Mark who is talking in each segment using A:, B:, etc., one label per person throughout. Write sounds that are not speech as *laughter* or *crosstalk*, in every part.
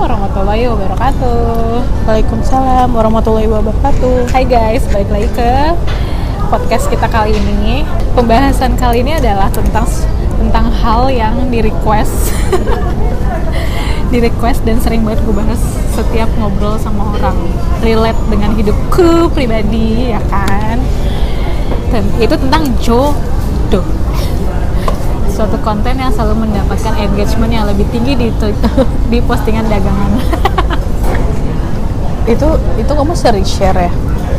A: warahmatullahi wabarakatuh.
B: Waalaikumsalam warahmatullahi wabarakatuh.
A: Hai guys, balik lagi ke podcast kita kali ini. Pembahasan kali ini adalah tentang tentang hal yang di request, *laughs* di request dan sering banget gue bahas setiap ngobrol sama orang relate dengan hidupku pribadi ya kan. Dan itu tentang jodoh suatu konten yang selalu mendapatkan engagement yang lebih tinggi di di postingan dagangan. *laughs*
B: itu itu kamu sering share ya?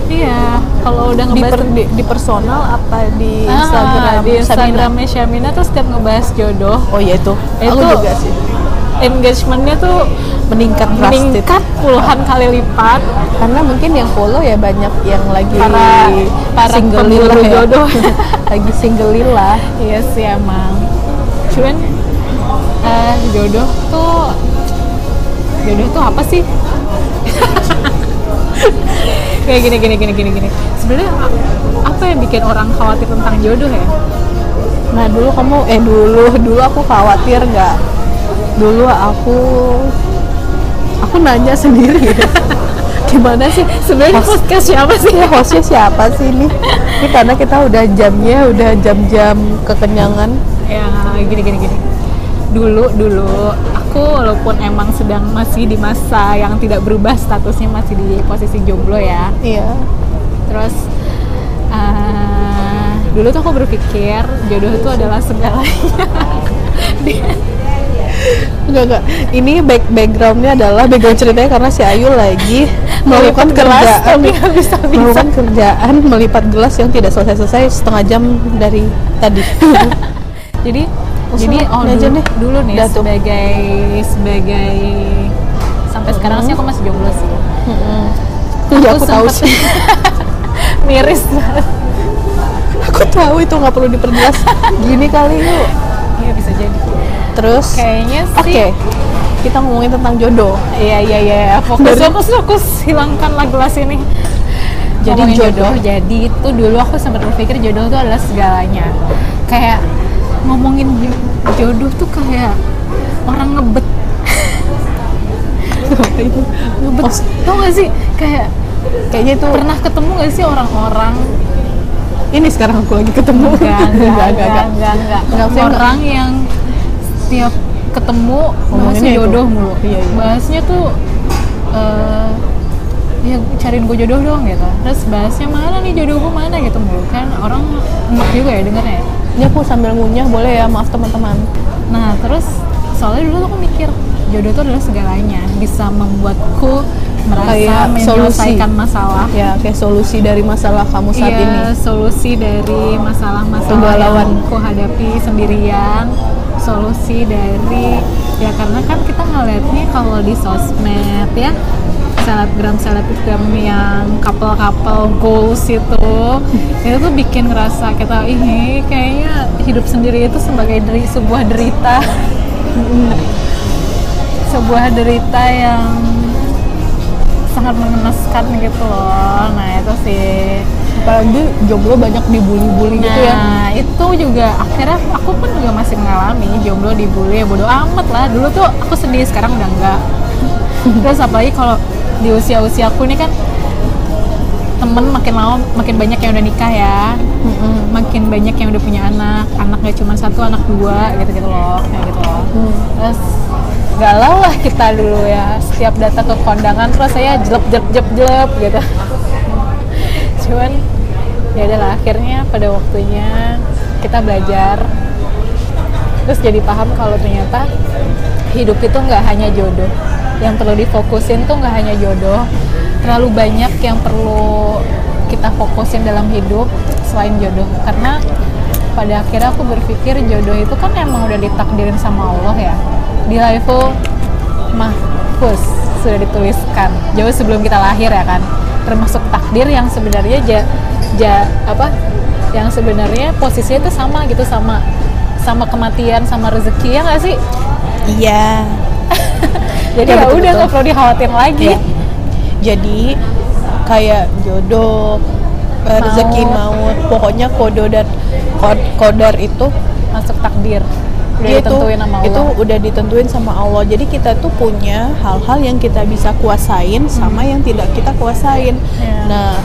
A: iya, kalau udah
B: Di,
A: ngebahas
B: per- di, di personal apa di
A: Ah,
B: Instagram?
A: di? Instagramnya Syamina tuh setiap ngebahas jodoh
B: Oh iya itu. Aku
A: Itu-
B: juga sih.
A: engagementnya tuh
B: Meningkat drastis.
A: meningkat puluhan kali lipat
B: Karena mungkin yang follow ya banyak yang lagi
A: Para- para
B: single lila ya.
A: jodoh. *laughs*
B: lagi single lila.
A: iya sih emang cuman eh, jodoh tuh jodoh tuh apa sih *laughs* kayak gini gini gini gini gini sebenarnya apa yang bikin orang khawatir tentang jodoh ya
B: Nah dulu kamu eh dulu dulu aku khawatir nggak? Dulu aku aku nanya sendiri. *laughs* Gimana sih
A: sebenarnya
B: Host-
A: podcast siapa sih
B: ya hostnya siapa sih ini? Ini karena kita udah jamnya udah jam-jam kekenyangan.
A: Ya gini gini gini dulu dulu aku walaupun emang sedang masih di masa yang tidak berubah statusnya masih di posisi jomblo ya
B: Iya.
A: terus eh, dulu tuh aku berpikir jodoh itu adalah segalanya *laughs*
B: Enggak enggak. Ini back backgroundnya adalah background ceritanya karena si Ayu lagi *laughs* melakukan kerjaan, melakukan kerjaan melipat gelas yang tidak selesai-selesai setengah jam dari tadi. *laughs*
A: jadi
B: Langsung
A: jadi oh
B: aja
A: dulu,
B: deh.
A: dulu nih
B: Udah tuh.
A: sebagai sebagai sampai sekarang sih aku masih jomblo sih
B: Iya aku tahu
A: sempet-
B: sih. *laughs*
A: miris banget
B: Aku tahu itu nggak perlu diperjelas. Gini kali yuk.
A: iya bisa jadi
B: Terus
A: kayaknya
B: Oke,
A: sih
B: kita ngomongin tentang jodoh.
A: Iya iya iya fokus
B: Dari-
A: fokus fokus hilangkanlah gelas ini.
B: Jadi
A: Ngomongin
B: jodoh.
A: Jadi itu dulu aku sempat berpikir jodoh itu adalah segalanya. Kayak ngomongin jo- jodoh tuh kayak orang ngebet ngebet.
B: Oh.
A: Tau gak sih kayak
B: Kayaknya itu
A: pernah ketemu gak sih orang-orang
B: ini sekarang aku lagi ketemu.
A: enggak enggak *laughs* enggak enggak enggak,
B: Enggak, saya enggak.
A: orang yang setiap ketemu
B: Ngomonginnya
A: bahasnya
B: itu.
A: jodoh mulu
B: Iya, iya.
A: bahasnya tuh eh ya cariin gue jodoh dong gitu terus bahasnya mana nih jodoh gue mana gitu mulu kan orang enak juga ya dengernya ya.
B: Ini aku sambil ngunyah boleh ya, maaf teman-teman.
A: nah terus soalnya dulu aku mikir jodoh itu adalah segalanya bisa membuatku merasa
B: Kayak
A: menyelesaikan
B: solusi.
A: masalah
B: Ya, kayak solusi dari masalah kamu saat
A: Iya,
B: ini.
A: solusi dari masalah-masalah yang aku hadapi sendirian solusi dari ya karena kan kita ngeliatnya kalau di sosmed ya selebgram selebgram yang couple-couple goals itu itu tuh bikin ngerasa kita ini kayaknya hidup sendiri itu sebagai deri, sebuah derita *laughs* sebuah derita yang sangat mengenaskan gitu loh nah itu sih
B: Apalagi jomblo banyak dibully-bully gitu ya.
A: Nah, itu juga akhirnya aku pun juga masih mengalami jomblo dibully ya bodo amat lah. Dulu tuh aku sedih, sekarang udah enggak. *laughs* Terus apalagi kalau di usia-usia aku ini kan temen makin lama makin banyak yang udah nikah ya. Makin banyak yang udah punya anak. Anak gak cuma satu, anak dua gitu-gitu loh. Kayak gitu loh. Terus galau lah kita dulu ya. Setiap datang ke kondangan terus saya jelep jelep jelep jelep gitu *laughs* cuman ya udahlah akhirnya pada waktunya kita belajar terus jadi paham kalau ternyata hidup itu nggak hanya jodoh yang perlu difokusin tuh nggak hanya jodoh. Terlalu banyak yang perlu kita fokusin dalam hidup selain jodoh. Karena pada akhirnya aku berpikir jodoh itu kan emang udah ditakdirin sama Allah ya. Di level mahfuz sudah dituliskan. Jauh sebelum kita lahir ya kan. Termasuk takdir yang sebenarnya ja, ja apa yang sebenarnya posisinya itu sama gitu sama sama kematian sama rezeki ya nggak sih?
B: Iya. *laughs*
A: jadi
B: Ya,
A: ya udah nggak perlu dikhawatir lagi
B: Iya. Jadi kayak jodoh, eh, rezeki maut, pokoknya kodo dan kod, kodar itu
A: masuk takdir Udah
B: Dia itu
A: ditentuin sama
B: itu
A: Allah.
B: udah ditentuin sama Allah jadi kita tuh punya hal-hal yang kita bisa kuasain sama yang tidak kita kuasain
A: Iya.
B: nah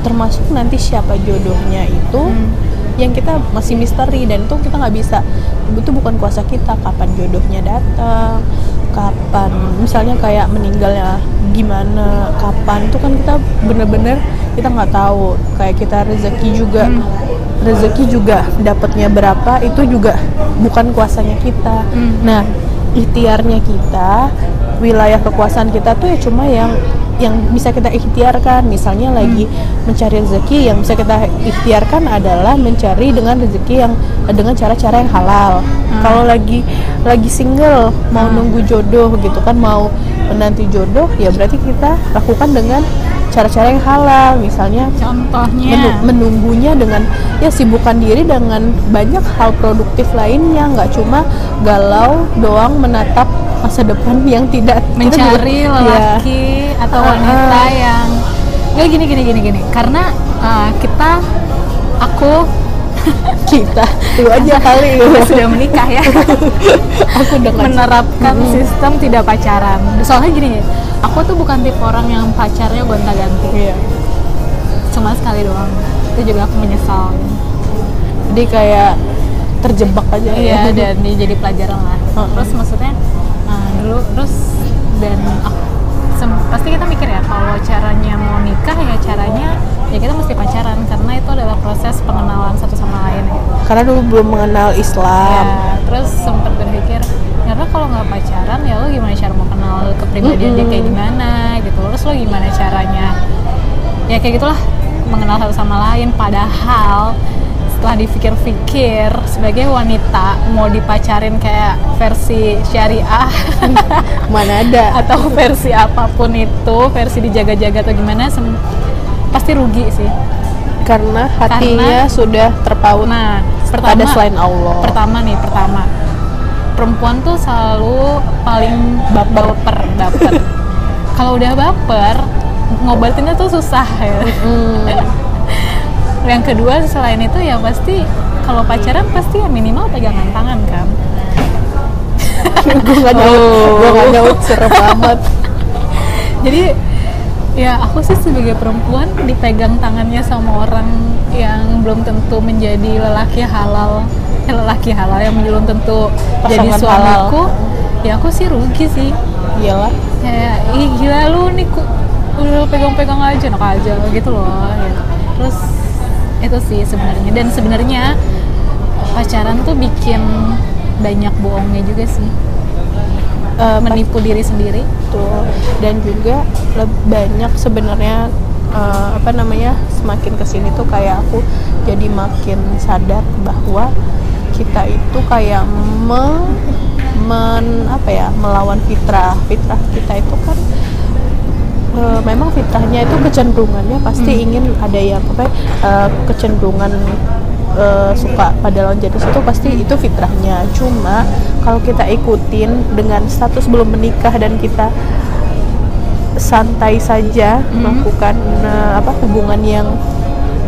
B: termasuk nanti siapa jodohnya itu
A: Hmm.
B: Yang kita masih misteri dan itu kita nggak bisa itu bukan kuasa kita kapan jodohnya datang kapan misalnya kayak meninggalnya gimana kapan itu kan kita bener-bener kita nggak tahu kayak kita rezeki juga
A: Hmm.
B: rezeki juga dapatnya berapa itu juga bukan kuasanya kita
A: Hmm.
B: nah ikhtiarnya kita wilayah kekuasaan kita tuh ya cuma yang yang bisa kita ikhtiarkan. Misalnya lagi mencari rezeki yang bisa kita ikhtiarkan adalah mencari dengan rezeki yang dengan cara-cara yang halal. Kalau lagi lagi single mau nunggu jodoh gitu kan mau menanti jodoh ya berarti kita lakukan dengan cara-cara yang halal. Misalnya
A: contohnya.
B: menu- menunggunya dengan ya sibukkan diri dengan banyak hal produktif lainnya. Nggak cuma galau doang menatap masa depan yang tidak kita juga-
A: mencari
B: ya,
A: lelaki atau
B: Ah,
A: wanita
B: ah.
A: yang nggak gini gini gini gini. Karena uh, kita aku *laughs*
B: kita. Itu *laughs* aja kali.
A: Sudah menikah ya. *laughs*
B: Aku udah
A: menerapkan
B: Mm-mm.
A: sistem tidak pacaran. Soalnya gini aku tuh bukan tipe orang yang pacarnya gonta-ganti.
B: Iya.
A: cuma sekali doang. Itu juga aku menyesal.
B: Jadi kayak terjebak aja
A: iya
B: ya.
A: dan jadi pelajaran lah. Terus maksudnya uh, dulu terus dan sem- pasti kita mikir ya kalau caranya mau nikah ya caranya ya kita mesti pacaran karena itu adalah proses pengenalan satu sama lain ya.
B: karena dulu belum mengenal Islam.
A: Ya, terus sempat berpikir karena kalau nggak pacaran ya lo gimana cara mau kenal kepribadian dia kayak gimana? Gitu. Terus lo gimana caranya? Ya kayak gitulah mengenal satu sama lain. Padahal setelah dipikir-pikir sebagai wanita mau dipacarin kayak versi syariah? *laughs*
B: Mana ada.
A: Atau versi apa pun itu versi dijaga-jaga atau gimana pasti rugi sih.
B: Karena hatinya sudah terpaut
A: nah
B: pada
A: pertama
B: selain Allah.
A: pertama nih pertama. Perempuan tuh selalu paling baper baper, baper. kalau udah baper ngobatinnya tuh susah ya.
B: Hmm.
A: Yang kedua selain itu ya pasti kalau pacaran pasti ya minimal pegangan tangan kan?
B: Gue nggak nyaut. Gue nggak nyaut serem amat. *laughs*
A: Jadi ya aku sih sebagai perempuan dipegang tangannya sama orang yang belum tentu menjadi lelaki halal. Eh, lelaki halal yang belum tentu jadi
B: Pasangan
A: suamiku
B: halal.
A: ya aku sih rugi sih.
B: Iyalah.
A: Kayak ih gila lu nih ku, udah pegang-pegang aja enak aja gitu loh gitu. terus itu sih sebenarnya. Dan sebenarnya pacaran tuh bikin banyak bohongnya juga sih.
B: Eh,
A: menipu diri sendiri.
B: Betul. dan juga banyak sebenarnya eh, apa namanya semakin ke sini tuh kayak aku jadi makin sadar bahwa kita itu kayak me, men apa ya melawan fitrah. Fitrah kita itu kan eh, memang fitrahnya itu kecenderungannya pasti ingin ada yang apa ya, eh, kecenderungan eh, suka pada lawan jenis itu pasti itu fitrahnya. Cuma kalau kita ikutin dengan status belum menikah dan kita santai saja melakukan eh, apa hubungan yang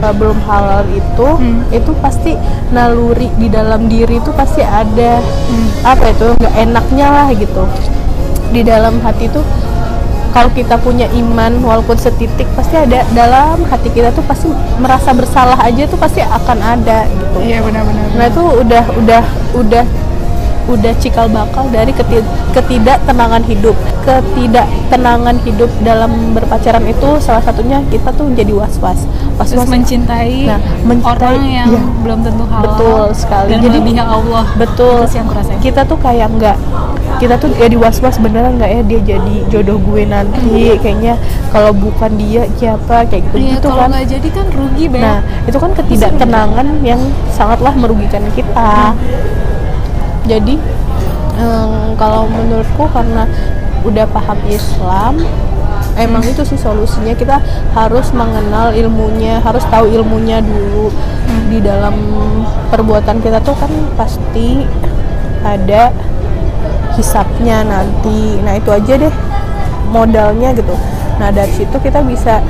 B: eh, belum halal itu
A: Hmm.
B: itu pasti naluri di dalam diri itu pasti ada. Apa itu? Nggak enaknya lah gitu. Di dalam hati itu kalau kita punya iman walaupun setitik pasti ada dalam hati kita tuh pasti merasa bersalah aja tuh pasti akan ada gitu.
A: Iya benar-benar.
B: Nah itu udah udah udah udah cikal bakal dari keti- ketidaktenangan hidup. Ketidaktenangan hidup dalam berpacaran itu salah satunya kita tuh jadi was-was. Was-was
A: mencintai,
B: Nah, mencintai,
A: orang yang
B: iya.
A: belum tentu halal
B: Betul sekali.
A: dan
B: Jadi-
A: Allah
B: betul.
A: itu sih yang
B: Kita tuh kayak nggak kita tuh jadi was-was beneran nggak ya dia jadi jodoh gue nanti kayaknya kalau bukan dia siapa kayak gitu
A: Iya,
B: gitu
A: kalau
B: kan
A: nggak jadi kan rugi banget
B: Nah, itu kan ketidaktenangan yang sangatlah merugikan kita. Jadi, em, kalau menurutku karena udah paham Islam, emang itu sih solusinya kita harus mengenal ilmunya, harus tahu ilmunya dulu. Di dalam perbuatan kita tuh kan pasti ada hisapnya nanti. Nah, itu aja deh modalnya gitu. Nah, dari situ kita bisa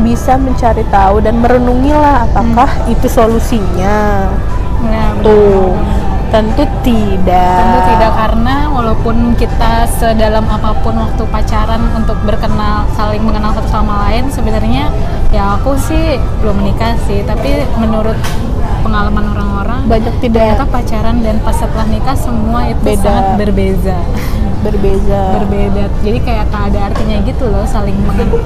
B: bisa mencari tahu dan merenungi lah apakah itu solusinya
A: Nah,
B: tuh
A: benar, benar.
B: Tentu tidak.
A: Tentu tidak karena walaupun kita sedalam apa pun waktu pacaran untuk berkenal saling mengenal satu sama lain sebenarnya ya aku sih belum menikah sih. Tapi menurut pengalaman orang-orang
B: banyak
A: ternyata
B: tidak
A: pacaran dan pas setelah nikah semua itu
B: Beda.
A: sangat berbeza
B: berbeza.
A: Berbeda. Jadi kayak tak ada artinya gitu loh saling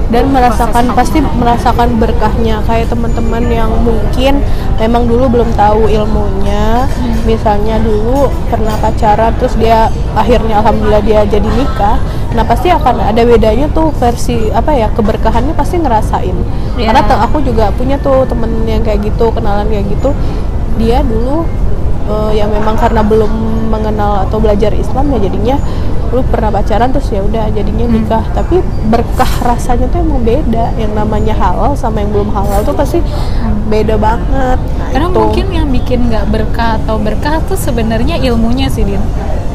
B: dan merasakan pasti merasakan berkahnya. Kayak teman-teman yang mungkin memang dulu belum tahu ilmunya. Misalnya dulu pernah pacaran terus dia akhirnya alhamdulillah dia jadi nikah. Nah pasti akan ada bedanya tuh versi apa ya keberkahannya pasti ngerasain.
A: Iya.
B: karena aku juga punya tuh temen yang kayak gitu kenalan kayak gitu. Dia dulu eh, ya memang karena belum mengenal atau belajar Islam ya jadinya lu pernah pacaran terus ya udah jadinya
A: Hmm.
B: nikah tapi berkah rasanya tuh emang beda yang namanya halal sama yang belum halal tuh pasti beda banget Nah,
A: karena
B: itu.
A: mungkin yang bikin nggak berkah atau berkah tuh sebenarnya ilmunya sih din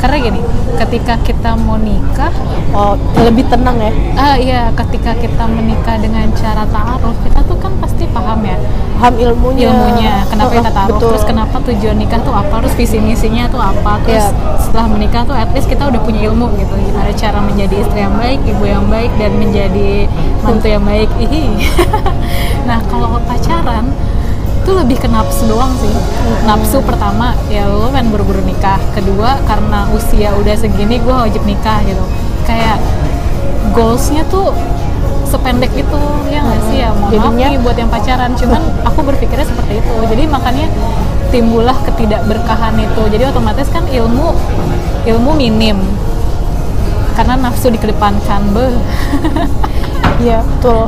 A: karena gini ketika kita mau nikah
B: oh lebih tenang ya
A: ah iya ketika kita menikah dengan cara ta'aruf kita tuh kan pasti paham ya
B: paham ilmunya
A: ilmunya kenapa kita taruh
B: betul.
A: terus kenapa tujuan nikah tuh apa terus visi misinya tuh apa terus
B: Iya.
A: setelah menikah tuh at least kita udah punya ilmu gitu gimana cara menjadi istri yang baik ibu yang baik dan menjadi *laughs* mantu yang baik Ihi. *laughs* nah kalau pacaran itu lebih ke nafsu doang sih. Nafsu pertama ya lo kan buru-buru nikah. Kedua karena usia udah segini gue wajib nikah gitu. Kayak goalsnya tuh sependek itu ya nggak sih? Ya mohon maaf
B: Jadinya-
A: nih buat yang pacaran cuman *laughs* aku berpikirnya seperti itu. Jadi makanya timbullah ketidakberkahan itu. Jadi otomatis kan ilmu ilmu minim. Karena nafsu dikedepankan be *laughs*
B: Iya betul.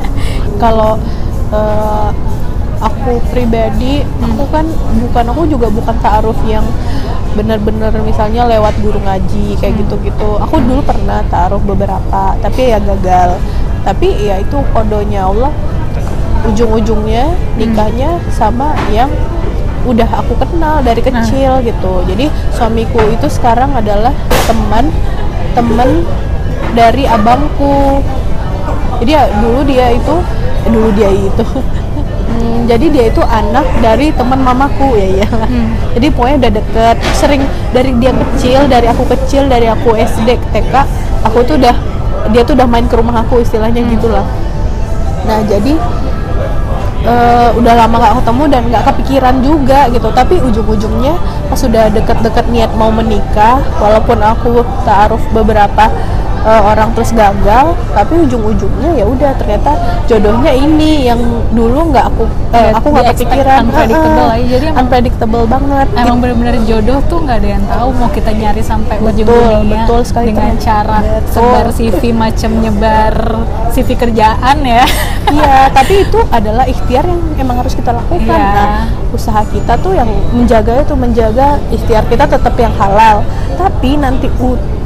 B: Kalau eh, aku pribadi, aku kan bukan aku juga bukan taaruf yang benar-benar misalnya lewat guru ngaji kayak gitu-gitu. Aku dulu pernah taaruf beberapa, tapi ya gagal. Tapi ya itu kodonya Allah. Ujung-ujungnya nikahnya sama yang udah aku kenal dari kecil gitu. Jadi suamiku itu sekarang adalah teman teman dari abangku jadi ya dulu dia itu eh, dulu dia itu *laughs* Hmm, jadi dia itu anak dari teman mamaku ya ya. Jadi pokoknya udah deket sering dari dia kecil dari aku kecil dari aku SD TK aku tuh udah dia tuh udah main ke rumah aku istilahnya gitulah. Nah jadi eh, udah lama gak ketemu dan nggak kepikiran juga gitu. Tapi ujung-ujungnya pas sudah deket-deket niat mau menikah walaupun aku taaruf beberapa eh, orang terus gagal tapi ujung-ujungnya ya udah ternyata jodohnya ini yang dulu nggak aku
A: Ya,
B: aku nggak kepikiran
A: unpredictable lah ya. Jadi emang-
B: unpredictable banget
A: emang bener-bener jodoh tuh nggak ada yang tahu mau kita nyari sampai ujung dunia
B: betul sekali,
A: dengan
B: teman.
A: cara
B: Betul.
A: sebar CV macam nyebar CV kerjaan ya
B: Iya, tapi itu adalah ikhtiar yang emang harus kita lakukan.
A: Iya.
B: Nah, usaha kita tuh yang menjaga itu menjaga ikhtiar kita tetap yang halal. Tapi nanti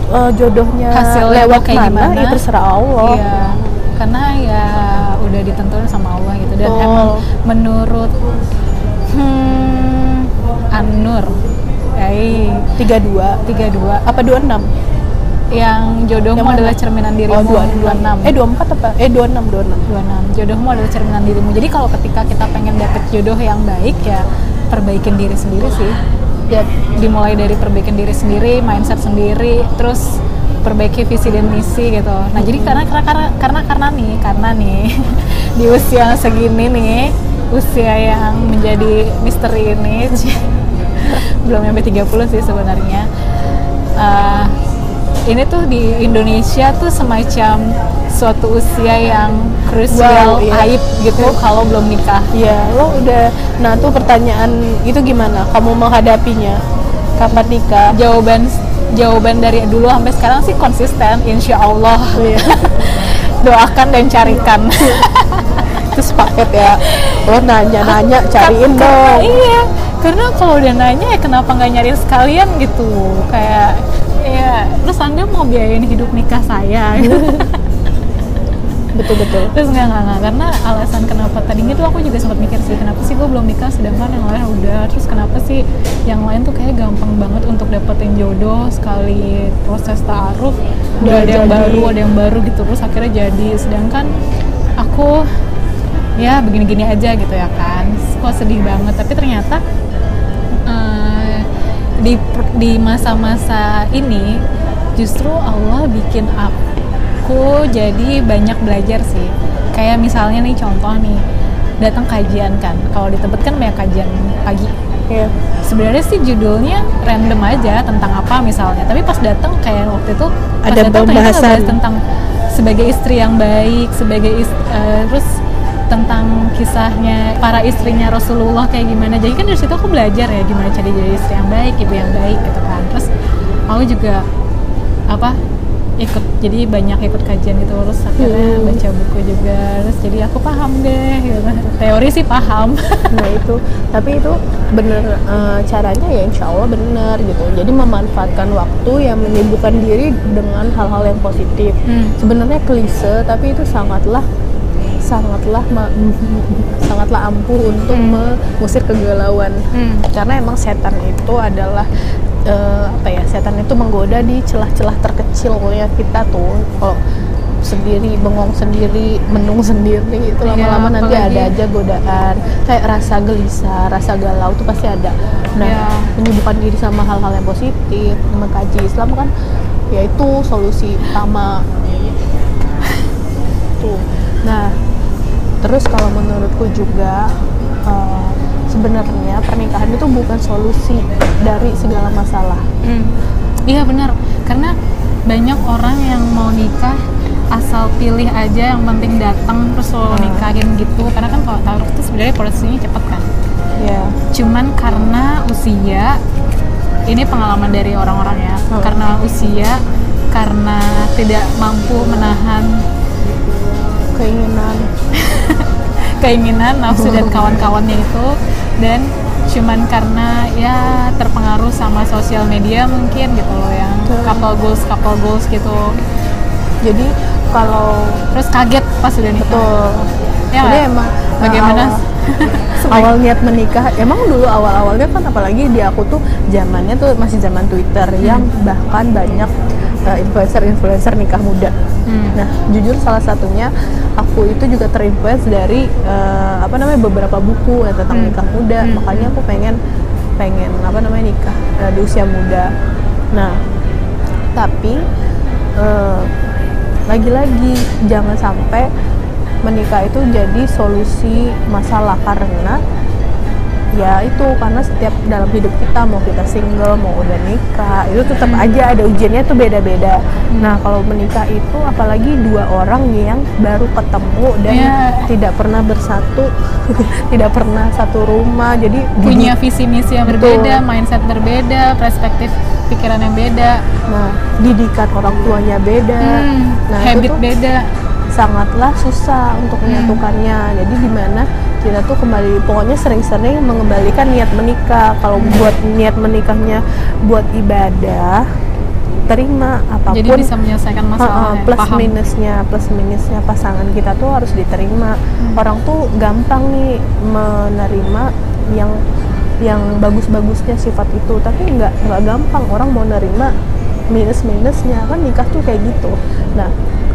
B: u- eh, jodohnya
A: Hasilnya
B: lewat
A: kayak
B: mana,
A: gimana?
B: ya terserah Allah.
A: Iya, karena ya udah ditentuin sama Allah gitu dan
B: Betul.
A: emang menurut hmm, An-Nur eh
B: 32
A: 32
B: apa 26?
A: yang jodohmu
B: Yang
A: adalah cerminan dirimu
B: Oh, 26.
A: 26
B: Eh 24 apa? Eh 26 26.
A: 26 jodohmu adalah cerminan dirimu jadi kalau ketika kita pengen dapet jodoh yang baik ya perbaikin diri sendiri sih ya dimulai dari perbaikin diri sendiri mindset sendiri terus perbaiki visi dan misi gitu. Nah jadi karena karena karena karena, nih karena nih *laughs* di usia segini nih usia yang menjadi misteri ini *laughs* belum sampai 30 sih sebenarnya. Eh, ini tuh di Indonesia tuh semacam suatu usia yang krusial
B: Wow, iya.
A: aib gitu kalau belum nikah
B: Iya, lo udah nah tuh pertanyaan itu gimana? Kamu menghadapinya? Kapan nikah?
A: jawaban jawaban dari dulu sampai sekarang sih konsisten insya Allah
B: Iya. *laughs*
A: doakan dan carikan *laughs*
B: Terus paket ya. Lo nanya-nanya cariin
A: Karena-
B: dong.
A: iya karena kalau udah nanya ya kenapa nggak nyariin sekalian gitu kayak ya terus anda mau biayain hidup nikah saya? *laughs*
B: Betul-betul.
A: terus nggak nggak karena alasan kenapa tadinya tuh aku juga sempat mikir sih kenapa sih gue belum nikah sedangkan yang lain udah. Terus kenapa sih yang lain tuh kayak gampang banget untuk dapetin jodoh sekali proses taaruf udah ada yang baru ada yang baru gitu terus akhirnya jadi. Sedangkan aku ya begini-gini aja gitu ya kan. Kok sedih banget tapi ternyata di di masa-masa ini justru Allah bikin aku jadi banyak belajar sih kayak misalnya nih contoh nih datang kajian kan kalau di tempat kan banyak kajian pagi
B: Iya.
A: sebenarnya sih judulnya random aja tentang apa misalnya tapi pas datang kayak waktu itu pas
B: Ada
A: datang
B: pembahasan.
A: tentang sebagai istri yang baik sebagai is- eh, terus tentang kisahnya para istrinya Rasulullah kayak gimana jadi kan dari situ aku belajar ya gimana cara jadi istri yang baik ibu yang baik gitu kan terus aku juga apa ikut jadi banyak ikut kajian gitu terus akhirnya
B: Hmm.
A: baca buku juga terus jadi aku paham deh gitu teori sih paham *laughs*
B: Nah itu, tapi itu bener eh, caranya ya insya Allah bener gitu. Jadi memanfaatkan waktu yang menyibukkan diri dengan hal-hal yang positif.
A: Hmm.
B: Sebenarnya klise, tapi itu sangatlah sangatlah ma- *laughs* sangatlah ampuh untuk
A: Hmm.
B: mengusir kegalauan.
A: Hmm.
B: Karena emang setan itu adalah eh, apa ya? Setan itu menggoda di celah-celah terkecilnya kita tuh. Kalau sendiri bengong sendiri menung sendiri itu
A: Iya,
B: lama-lama nanti
A: apalagi-
B: ada aja godaan kayak rasa gelisah rasa galau tuh pasti ada nah
A: Iya.
B: menyibukkan diri sama hal-hal yang positif mengkaji Islam kan ya itu solusi utama *laughs* tuh nah terus kalau menurutku juga eh, sebenarnya pernikahan itu bukan solusi dari segala masalah
A: Hmm. Iya benar, karena banyak orang yang mau nikah asal pilih aja yang penting datang terus lo
B: Hmm.
A: nikahin gitu. Karena kan kalau taruh itu sebenarnya prosesnya cepet kan.
B: ya
A: Cuman karena usia, ini pengalaman dari orang-orang ya.
B: Hmm.
A: Karena usia, karena tidak mampu menahan
B: keinginan. *laughs*
A: Keinginan nafsu dan kawan-kawannya itu. Dan cuman karena ya terpengaruh sama sosial media mungkin gitu loh yang couple goals couple goals gitu.
B: Jadi kalau
A: terus kaget pas udah nikah.
B: Betul.
A: Ya
B: jadi emang
A: bagaimana
B: awal, *laughs* awal niat menikah emang dulu awal awalnya kan apalagi di aku tuh zamannya tuh masih zaman Twitter yang bahkan banyak influencer influencer nikah muda
A: Hmm.
B: nah jujur salah satunya aku itu juga terinfluence dari eh, apa namanya beberapa buku ya, tentang
A: Hmm.
B: nikah muda
A: Hmm.
B: makanya aku pengen pengen apa namanya nikah eh, di usia muda nah tapi eh, lagi-lagi jangan sampai menikah itu jadi solusi masalah karena ya itu karena setiap dalam hidup kita mau kita single mau udah nikah itu tetap aja ada ujiannya tuh beda-beda. Nah kalau menikah itu apalagi dua orang yang baru ketemu dan
A: Iya.
B: tidak pernah bersatu *laughs* tidak pernah satu rumah jadi
A: punya visi misi yang
B: Betul.
A: berbeda mindset berbeda perspektif pikiran yang beda.
B: Nah didikan orang tuanya beda.
A: Hmm,
B: nah
A: habit
B: itu tuh
A: beda
B: sangatlah susah untuk
A: Hmm.
B: menyatukannya. Jadi di mana kita tuh kembali pokoknya sering-sering mengembalikan niat menikah. Kalau
A: Hmm.
B: buat niat menikahnya buat ibadah, terima apa pun.
A: jadi bisa menyelesaikan
B: Uh-uh,
A: masalahnya
B: plus
A: paham
B: minusnya, plus minusnya pasangan kita tuh harus diterima.
A: Hmm.
B: Orang tuh gampang nih menerima yang yang bagus-bagusnya sifat itu, tapi nggak nggak gampang orang mau nerima minus-minusnya kan nikah tuh kayak gitu. Nah,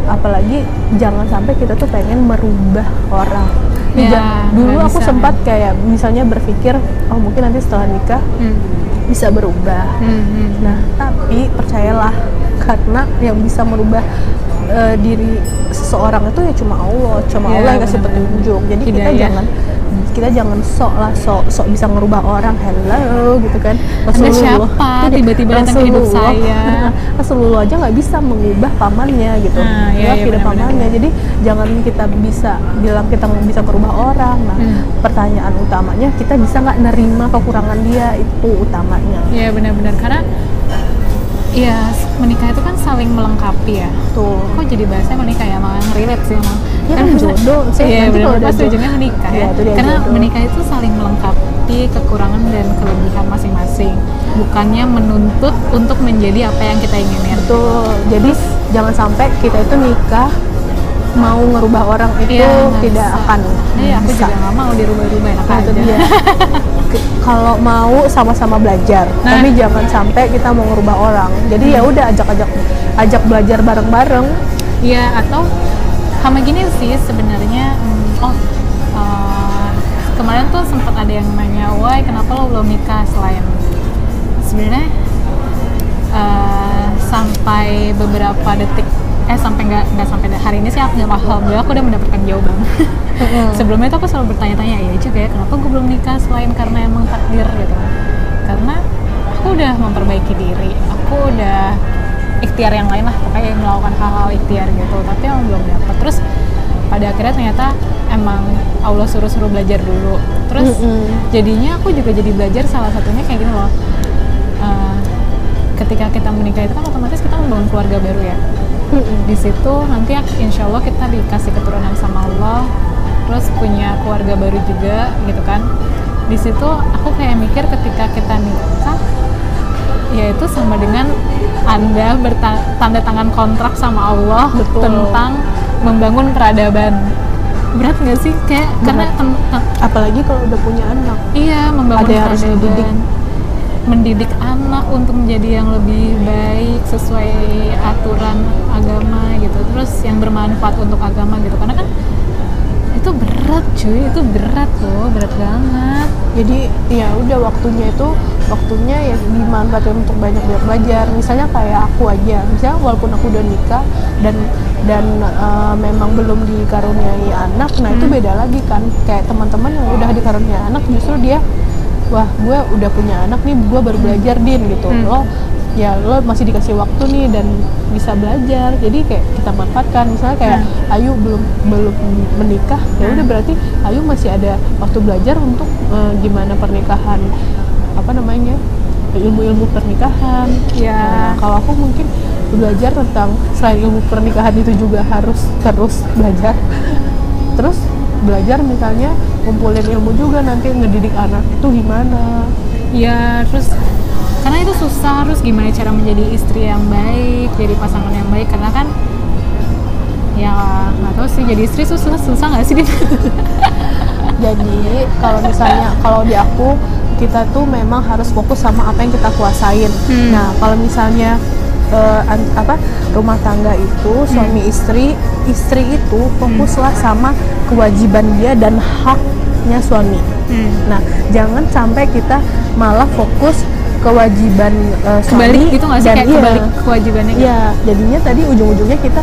B: apalagi jangan sampai kita tuh pengen merubah orang.
A: Ya,
B: dulu aku
A: bisa.
B: sempat kayak misalnya berpikir, oh mungkin nanti setelah nikah
A: Hmm.
B: bisa berubah.
A: Hmm, hmm.
B: Nah, tapi percayalah karena yang bisa merubah eh, diri seseorang itu ya cuma Allah, cuma
A: Iya,
B: Allah yang kasih petunjuk. Jadi kita jangan kita jangan sok lah sok sok bisa ngerubah orang. Hello gitu kan.
A: Anda siapa? *laughs* Tiba-tiba datang ke hidup
B: Rasulullah-
A: saya. *laughs*
B: Rasulullah aja nggak bisa mengubah pamannya gitu.
A: Nah,
B: Ya,
A: benar-benar.
B: pamannya. Jadi jangan kita bisa bilang kita bisa merubah orang. Nah
A: Hmm.
B: pertanyaan utamanya kita bisa nggak nerima kekurangan dia? Itu utamanya.
A: Iya benar-benar. Karena Iya, menikah itu kan saling melengkapi ya.
B: tuh
A: Kok jadi bahasnya menikah ya? Malah relate sih emang.
B: Ya kan jodoh sih, *laughs*
A: Iya, benar. Pas ujungnya menikah ya.
B: dia
A: Karena
B: jodoh.
A: menikah itu saling melengkapi kekurangan dan kelebihan masing-masing. Bukannya menuntut untuk menjadi apa yang kita inginin.
B: Betul. Jadi jangan sampai kita itu nikah mau ngerubah orang itu
A: nggak
B: tidak
A: bisa.
B: akan
A: Iya, aku
B: bisa.
A: juga nggak mau dirubah-rubah enak
B: Nah, itu
A: aja.
B: dia. Kalau mau sama-sama belajar,
A: Nah.
B: tapi jangan sampai kita mau ngerubah orang. Jadi ya udah ajak-ajak ajak belajar bareng-bareng.
A: Iya atau sama gini sih sebenarnya hmm, oh eh, kemarin tuh sempat ada yang nanya why kenapa lo belum nikah selain sebenarnya eh, sampai beberapa detik eh sampai nggak nggak sampai hari ini sih aku alhamdulillah aku udah mendapatkan jawaban. *laughs* Sebelumnya itu aku selalu bertanya-tanya ya juga ya kenapa gue belum nikah selain karena emang takdir? Gitu. Karena aku udah memperbaiki diri. Aku udah ikhtiar yang lain lah pokoknya melakukan hal-hal ikhtiar gitu. Tapi emang belum dapat terus pada akhirnya ternyata emang Allah suruh-suruh belajar dulu. Terus jadinya aku juga jadi belajar salah satunya kayak gini loh. Eh, ketika kita menikah itu kan otomatis kita membangun keluarga baru ya Di situ nanti insya Allah kita dikasih keturunan sama Allah terus punya keluarga baru juga gitu kan. Di situ aku kayak mikir ketika kita nikah yaitu sama dengan anda bertanda tangan kontrak sama Allah
B: Betul.
A: tentang membangun peradaban. Berat nggak sih? Kayak karena
B: apalagi kalau udah punya anak.
A: Iya membangun
B: Ada yang harus dididik.
A: Mendidik anak untuk menjadi yang lebih baik sesuai aturan agama gitu. Terus yang bermanfaat untuk agama gitu. Karena kan itu berat cuy. Itu berat loh berat banget.
B: Jadi ya udah waktunya itu waktunya ya dimanfaatkan untuk banyak banyak belajar. Misalnya kayak aku aja. Misalnya walaupun aku udah nikah dan dan eh, memang belum dikaruniai anak nah itu
A: Hmm.
B: beda lagi kan. Kayak teman-teman yang udah dikaruniai anak justru dia wah gue udah punya anak nih gue baru belajar din gitu.
A: Hmm.
B: lo ya lo masih dikasih waktu nih dan bisa belajar. Jadi kayak kita manfaatkan. Misalnya kayak Ayu belum belum menikah ya udah berarti Ayu masih ada waktu belajar untuk eh, gimana pernikahan apa namanya ilmu-ilmu pernikahan.
A: Ya.
B: Nah, kalau aku mungkin belajar tentang selain ilmu pernikahan itu juga harus terus belajar. *laughs* Terus belajar misalnya ngumpulin ilmu juga nanti ngedidik anak itu gimana.
A: Ya terus karena itu susah terus gimana cara menjadi istri yang baik jadi pasangan yang baik karena kan ya nggak tahu sih jadi istri susah susah nggak sih? *laughs*
B: Jadi kalau misalnya kalau di aku kita tuh memang harus fokus sama apa yang kita kuasain.
A: Hmm.
B: nah kalau misalnya eh, an- apa rumah tangga itu suami istri istri itu fokuslah sama kewajiban dia dan haknya suami.
A: Hmm.
B: nah jangan sampai kita malah fokus kewajiban eh, suami
A: kebalik gitu nggak sih?
B: dan
A: kayak
B: iya,
A: kebalik kewajibannya gitu?
B: iya jadinya tadi ujung-ujungnya kita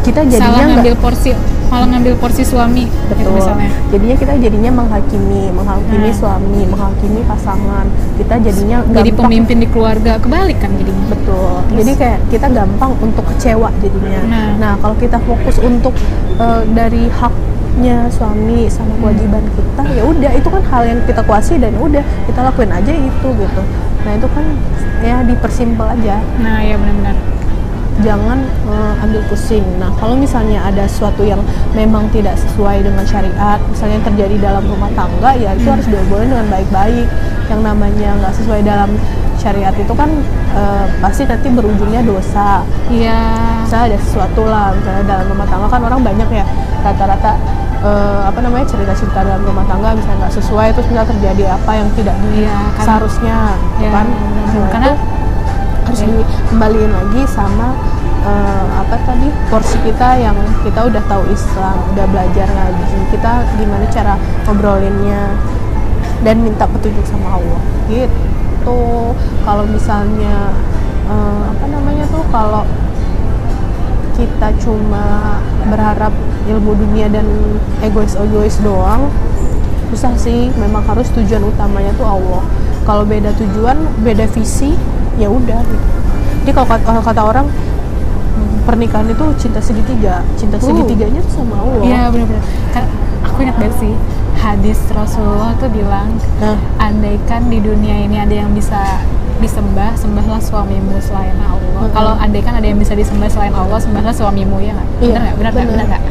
B: kita
A: salah
B: jadinya nggak
A: ngambil porsi malah ngambil porsi suami gitu
B: Betul.
A: misalnya
B: Jadinya kita jadinya menghakimi, menghakimi
A: Nah.
B: suami, menghakimi pasangan. Kita jadinya
A: jadi
B: gampang-
A: pemimpin di keluarga kebalik kan jadinya
B: Betul. Jadi kayak kita gampang untuk kecewa jadinya.
A: Nah.
B: Nah, kalau kita fokus untuk eh, dari haknya suami sama kewajiban kita, ya udah itu kan hal yang kita kuasai dan udah kita lakuin aja itu gitu. Nah itu kan ya dipersimpel aja.
A: nah ya benar-benar
B: jangan eh, ambil pusing. Nah, kalau misalnya ada sesuatu yang memang tidak sesuai dengan syariat, misalnya yang terjadi dalam rumah tangga, ya itu harus diobrolin dengan baik-baik. Yang namanya nggak sesuai dalam syariat itu kan eh, pasti nanti berujungnya dosa.
A: iya
B: Misalnya ada sesuatu lah, misalnya dalam rumah tangga kan orang banyak ya rata-rata eh, apa namanya cerita-cerita dalam rumah tangga misalnya nggak sesuai terus misalnya terjadi apa yang tidak di
A: Iya, kan-
B: seharusnya,
A: Ya,
B: kan? Nah,
A: Karena-
B: itu harus dikembaliin lagi sama eh, apa tadi porsi kita yang kita udah tahu Islam, udah belajar ngaji, kita gimana cara ngobrolinnya dan minta petunjuk sama Allah. Gitu. Kalau misalnya eh, apa namanya tuh kalau kita cuma berharap ilmu dunia dan egois-egois doang susah sih. Memang harus tujuan utamanya tuh Allah. Kalau beda tujuan beda visi ya udah gitu. jadi kalau kata, kata orang pernikahan itu cinta segitiga cinta
A: Uh.
B: segitiganya tuh sama Allah
A: iya benar-benar kan aku ingat banget sih hadis Rasulullah tuh bilang
B: nah
A: andaikan di dunia ini ada yang bisa disembah, sembahlah suamimu selain Allah.
B: Mm-mm.
A: Kalau andaikan ada yang bisa disembah selain Allah, sembahlah suamimu ya nggak?
B: Iya,
A: Benar nggak? Benar nggak?
B: benar.
A: Benar nggak?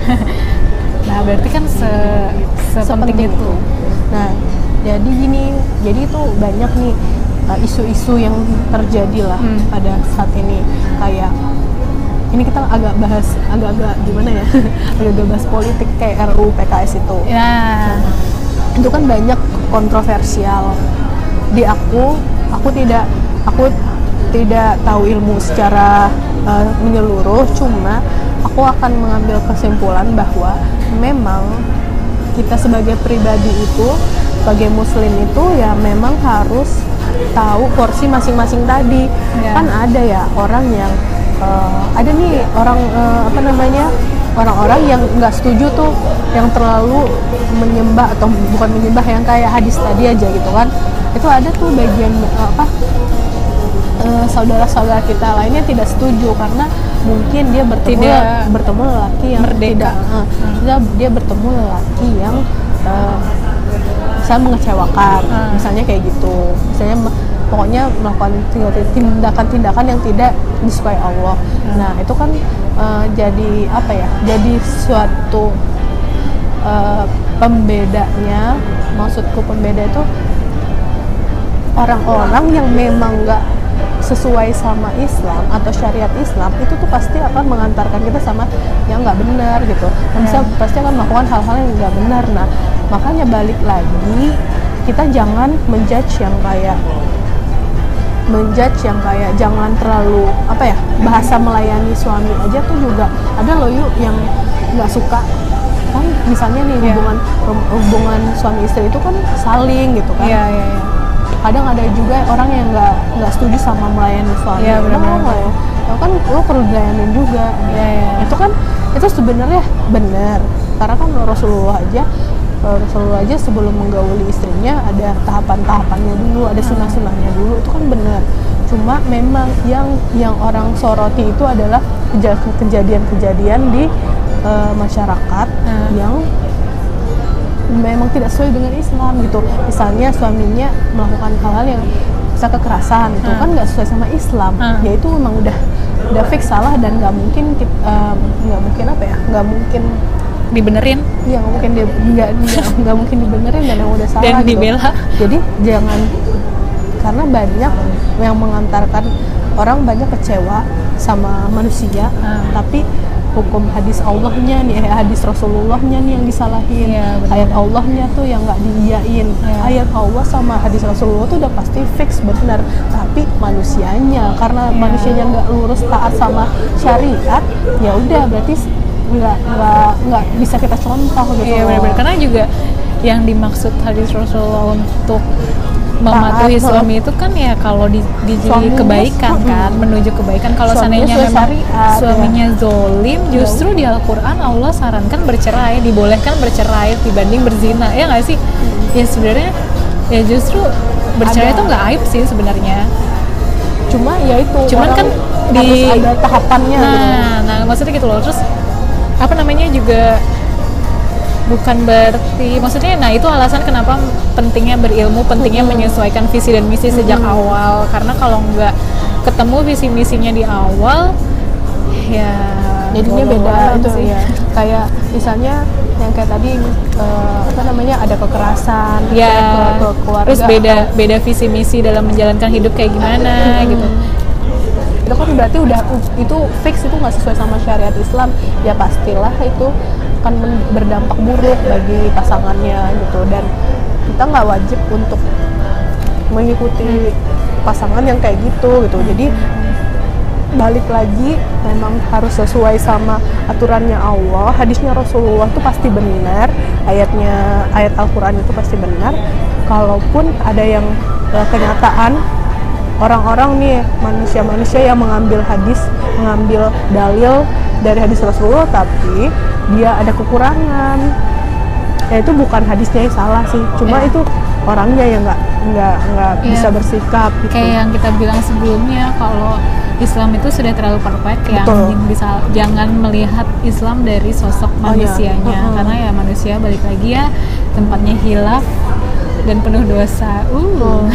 A: *laughs* nah berarti kan se sepenting itu.
B: Nah, jadi gini, jadi itu banyak nih uh, isu-isu yang terjadi lah
A: Hmm.
B: pada saat ini. Kayak ini kita agak bahas agak-agak gimana ya? *laughs* Agak-agak bahas politik kayak RUU PKS itu.
A: Ya,
B: itu kan banyak kontroversial. Di aku aku tidak aku tidak tahu ilmu secara uh, menyeluruh. Cuma aku akan mengambil kesimpulan bahwa memang kita sebagai pribadi itu sebagai muslim itu ya memang harus tahu porsi masing-masing tadi
A: Iya.
B: kan ada ya orang yang eh, ada nih orang eh, apa namanya orang-orang yang nggak setuju tuh yang terlalu menyembah atau bukan menyembah yang kayak hadis tadi aja gitu kan itu ada tuh bagian eh, apa saudara-saudara kita lainnya tidak setuju karena mungkin dia bertemu
A: Tidak
B: bertemu lelaki yang
A: merdeka.
B: tidak eh, dia, dia bertemu lelaki yang eh, saya mengecewakan
A: Hmm.
B: misalnya kayak gitu misalnya pokoknya melakukan tindakan-tindakan yang tidak disukai Allah
A: Hmm.
B: nah itu kan eh, jadi apa ya jadi suatu eh, pembedanya maksudku pembeda itu orang-orang yang memang nggak sesuai sama Islam atau syariat Islam itu tuh pasti akan mengantarkan kita sama yang nggak benar gitu. Dan bisa- pasti akan melakukan hal-hal yang nggak benar. Nah makanya balik lagi kita jangan menjudge yang kayak menjudge yang kayak jangan terlalu apa ya bahasa melayani suami aja tuh juga ada loh yuk yang nggak suka. Kan misalnya nih
A: Iya.
B: hubungan hubungan suami istri itu kan saling gitu kan.
A: Iya iya iya
B: kadang ada juga orang yang nggak nggak setuju sama melayani suami
A: Iya.
B: Kenapa ya? Ya kan lo perlu dilayanin juga
A: Iya, iya.
B: itu kan itu sebenarnya benar karena kan Rasulullah aja eh, Rasulullah aja sebelum menggauli istrinya ada tahapan-tahapannya dulu ada sunah-sunahnya dulu itu kan benar cuma memang yang yang orang soroti itu adalah keja- kejadian-kejadian di eh, masyarakat
A: Hmm.
B: yang memang tidak sesuai dengan Islam gitu misalnya suaminya melakukan hal-hal yang bisa kekerasan itu
A: Hmm.
B: kan nggak sesuai sama Islam
A: Hmm.
B: ya itu memang udah udah fix salah dan nggak mungkin nggak mungkin apa ya nggak mungkin
A: dibenerin
B: ya nggak mungkin dia nggak nggak mungkin dibenerin dan yang udah salah
A: dan
B: gitu. jadi jangan karena banyak yang mengantarkan orang banyak kecewa sama manusia
A: Hmm.
B: tapi hukum hadis Allahnya nih eh, hadis Rasulullahnya nih yang disalahin
A: Iya, benar.
B: ayat Allahnya tuh yang nggak diiyain
A: Iya.
B: ayat Allah sama hadis Rasulullah tuh udah pasti fix benar tapi manusianya karena
A: Iya.
B: manusianya nggak lurus taat sama syariat ya udah berarti nggak nggak nggak bisa kita contoh gitu
A: Iya benar-benar karena juga yang dimaksud hadis Rasulullah untuk mematuhi
B: Taat,
A: suami itu kan ya kalau di, di kebaikan
B: mm-mm.
A: kan menuju kebaikan. Kalau seandainya memang
B: syariat,
A: suaminya zolim justru di Al-Quran Allah sarankan bercerai dibolehkan bercerai dibanding berzina. Ya nggak sih? Ya sebenarnya ya justru bercerai itu nggak aib sih sebenarnya.
B: Cuma ya itu
A: Cuman kan di-
B: ada tahapannya gitu.
A: nah nah maksudnya gitu loh. Terus apa namanya juga bukan berarti maksudnya nah itu alasan kenapa pentingnya berilmu pentingnya menyesuaikan visi dan misi sejak awal. Karena kalau nggak ketemu visi misinya di awal ya
B: jadinya beda itu
A: sih.
B: ya kayak misalnya yang kayak tadi eh, apa namanya ada kekerasan
A: ya
B: ke, ke keluarga
A: terus beda beda visi misi dalam menjalankan hidup kayak gimana gitu.
B: Itu kan berarti udah itu fix itu nggak sesuai sama syariat Islam. Ya pastilah itu akan berdampak buruk bagi pasangannya gitu. Dan kita nggak wajib untuk mengikuti pasangan yang kayak gitu gitu. Jadi balik lagi memang harus sesuai sama aturannya Allah. Hadisnya Rasulullah itu pasti benar ayatnya ayat Al-Quran itu pasti benar. Kalaupun ada yang eh, kenyataan orang-orang nih manusia-manusia yang mengambil hadis mengambil dalil dari hadis Rasulullah tapi dia ada kekurangan ya itu bukan hadisnya yang salah sih cuma
A: Ya.
B: itu orangnya yang nggak nggak nggak
A: Iya.
B: bisa bersikap gitu
A: kayak yang kita bilang sebelumnya kalau Islam itu sudah terlalu perfect yang bisa jangan melihat Islam dari sosok
B: Oh, iya.
A: manusianya
B: Mm-mm.
A: karena ya manusia balik lagi ya tempatnya hilaf dan penuh dosa. Uh. *laughs*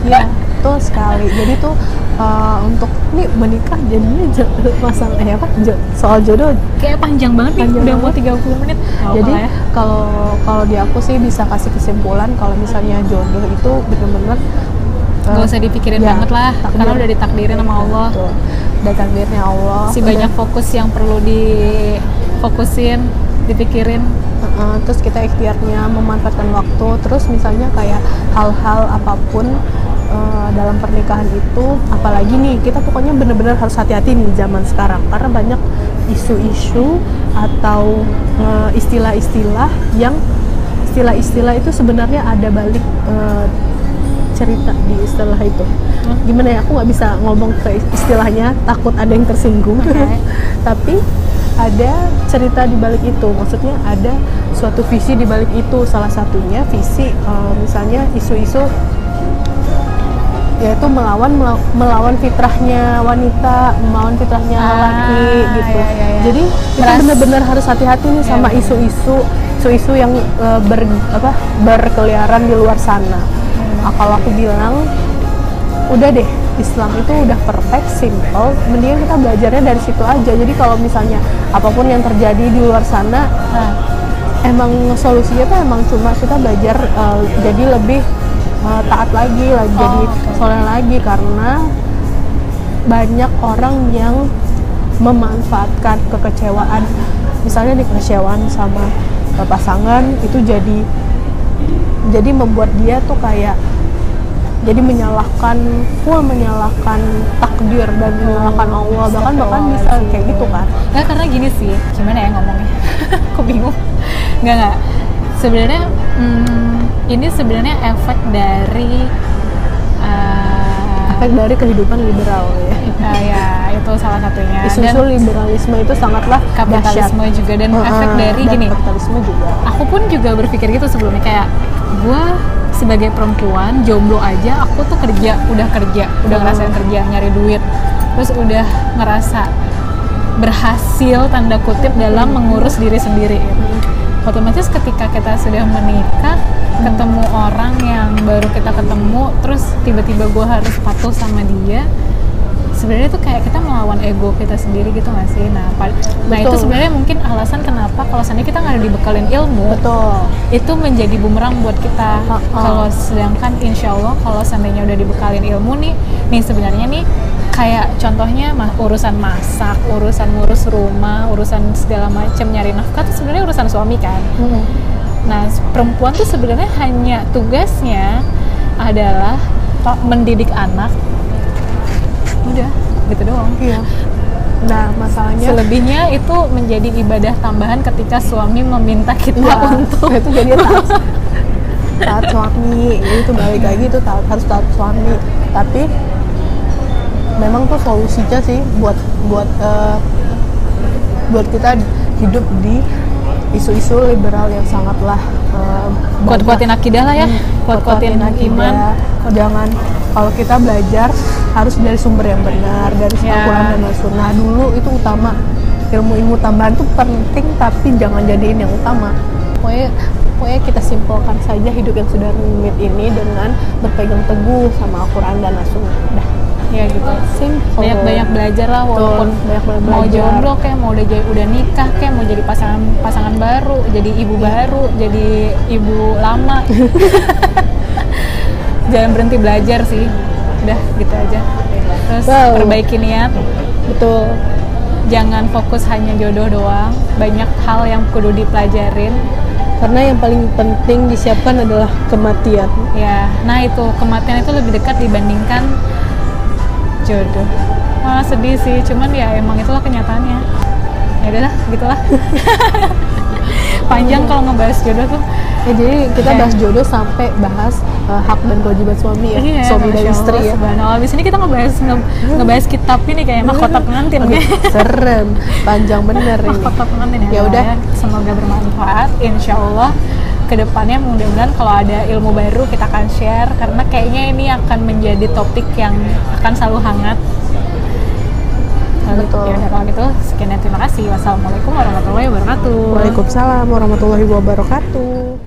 B: Iya, betul sekali. Jadi tuh uh, untuk nih menikah jadinya masalah eh apa jo- soal jodoh.
A: Kayak panjang banget nih,
B: Panjang
A: udah mau
B: banget.
A: 30 menit. Apa-apa
B: Jadi
A: ya.
B: kalau kalau di aku sih bisa kasih kesimpulan kalau misalnya jodoh itu bener-bener uh,
A: Gak usah dipikirin
B: ya,
A: banget lah,
B: takdir.
A: karena udah ditakdirin sama Allah.
B: Betul. Udah takdirnya Allah.
A: Si
B: udah-
A: banyak fokus yang perlu difokusin, dipikirin.
B: Uh, terus kita ikhtiarnya memanfaatkan waktu terus misalnya kayak hal-hal apa pun uh, dalam pernikahan itu apalagi nih kita pokoknya bener-bener harus hati-hati nih zaman sekarang. Karena banyak isu-isu atau uh, istilah-istilah yang istilah-istilah itu sebenarnya ada balik uh, cerita di istilah itu.
A: Hmm.
B: gimana ya aku nggak bisa ngomong ke istilahnya takut ada yang tersinggung.
A: Oke. *laughs*
B: tapi ada cerita di balik itu. Maksudnya ada suatu visi di balik itu. Salah satunya visi eh, misalnya isu-isu yaitu melawan mela- melawan fitrahnya wanita melawan fitrahnya
A: Ah,
B: laki gitu
A: iya, iya, iya.
B: jadi kita benar-benar harus hati-hati nih
A: Iya,
B: sama
A: benar.
B: isu-isu isu-isu yang eh, ber apa berkeliaran di luar sana
A: Hmm.
B: Nah, kalau aku bilang udah deh Islam itu udah perfect, simple. Mendingan kita belajarnya dari situ aja. Jadi kalau misalnya apa pun yang terjadi di luar sana,
A: Nah,
B: emang solusinya tuh emang cuma kita belajar uh, jadi lebih uh, taat lagi, lagi
A: Oh,
B: jadi
A: oke.
B: soleh lagi karena banyak orang yang memanfaatkan kekecewaan. Misalnya nih kekecewaan sama pasangan itu jadi jadi membuat dia tuh kayak jadi menyalahkan full menyalahkan takdir dan menyalahkan Allah bahkan bahkan bisa kayak gitu kan
A: Nggak, karena gini sih, gimana ya ngomongnya? *laughs* Aku bingung. Nggak, nggak. Sebenarnya, hmm, ini sebenarnya efek dari uh,
B: efek dari kehidupan liberal ya
A: uh, ya itu salah satunya. *laughs*
B: isu-isu
A: Dan
B: liberalisme itu sangatlah
A: kapitalisme
B: dahsyat.
A: juga dan
B: Heeh,
A: efek dari
B: dan
A: gini.
B: kapitalisme juga
A: Aku pun juga berpikir gitu sebelumnya kayak gue sebagai perempuan jomblo aja aku tuh kerja udah kerja udah
B: Hmm.
A: ngerasain kerja nyari duit terus udah ngerasa berhasil tanda kutip dalam mengurus diri sendiri gitu. Otomatis ketika kita sudah menikah ketemu orang yang baru kita ketemu terus tiba-tiba gue harus patuh sama dia sebenarnya tuh kayak kita melawan ego kita sendiri gitu nggak sih? Nah pad- nah itu sebenarnya mungkin alasan kenapa kalau seandainya kita nggak ada dibekalin ilmu
B: betul.
A: itu menjadi bumerang buat kita. Kalau sedangkan insya Allah kalau seandainya udah dibekalin ilmu nih nih sebenarnya nih kayak contohnya urusan masak urusan ngurus rumah urusan segala macam nyari nafkah itu sebenarnya urusan suami kan.
B: Mm-mm.
A: nah perempuan tuh sebenarnya hanya tugasnya adalah mendidik anak. Udah gitu doang.
B: Iya. Nah masalahnya
A: selebihnya itu menjadi ibadah tambahan ketika suami meminta kita
B: Iya,
A: untuk
B: itu jadi *laughs* taat taat suami. Itu balik lagi itu taat harus taat suami. Tapi memang tuh solusinya sih buat buat eh, buat kita hidup di isu-isu liberal yang sangatlah eh,
A: kuat-kuatin akidah lah ya.
B: Hmm,
A: kuat-kuatin
B: akidah. jangan kalau kita belajar harus dari sumber yang benar dari
A: Ya.
B: Al-Quran dan Sunnah dulu itu utama. Ilmu-ilmu tambahan itu penting tapi jangan jadiin yang utama. Pokoknya pokoknya kita simpulkan saja hidup yang sudah rumit ini dengan berpegang teguh sama Al-Quran dan Sunnah dah
A: ya gitu.
B: Simple.
A: Banyak-banyak belajar lah
B: Betul,
A: walaupun mau
B: belajar.
A: jomblo kayak mau udah jadi- udah nikah kayak mau jadi pasangan pasangan baru jadi ibu
B: Iya.
A: baru jadi ibu lama. *laughs* Jangan berhenti belajar sih. Udah gitu aja. Terus
B: Wow.
A: perbaiki niat.
B: Betul.
A: Jangan fokus hanya jodoh doang. Banyak hal yang kudu dipelajarin.
B: Karena yang paling penting disiapkan adalah kematian.
A: Ya nah itu kematian itu lebih dekat dibandingkan jodoh Wah sedih sih cuman ya emang itulah kenyataannya ya udahlah gitulah *laughs* panjang kalau ngebahas jodoh tuh
B: Ya, jadi kita bahas jodoh sampai bahas uh, hak dan kewajiban suami ya,
A: Iya,
B: suami dan istri
A: Allah,
B: ya.
A: subhanallah. Abis ini kita ngebahas nge- ngebahas kitab ini kayak mahkota pengantin
B: Oke,
A: kayak *laughs*
B: serem, panjang bener ini.
A: mahkota pengantin ya.
B: Ya udah.
A: semoga bermanfaat. Insya Allah ke depannya mudah-mudahan kalau ada ilmu baru kita akan share karena kayaknya ini akan menjadi topik yang akan selalu hangat.
B: Betul.
A: Ya kalau gitu sekian dan terima kasih. Wassalamualaikum warahmatullahi wabarakatuh.
B: Waalaikumsalam warahmatullahi wabarakatuh.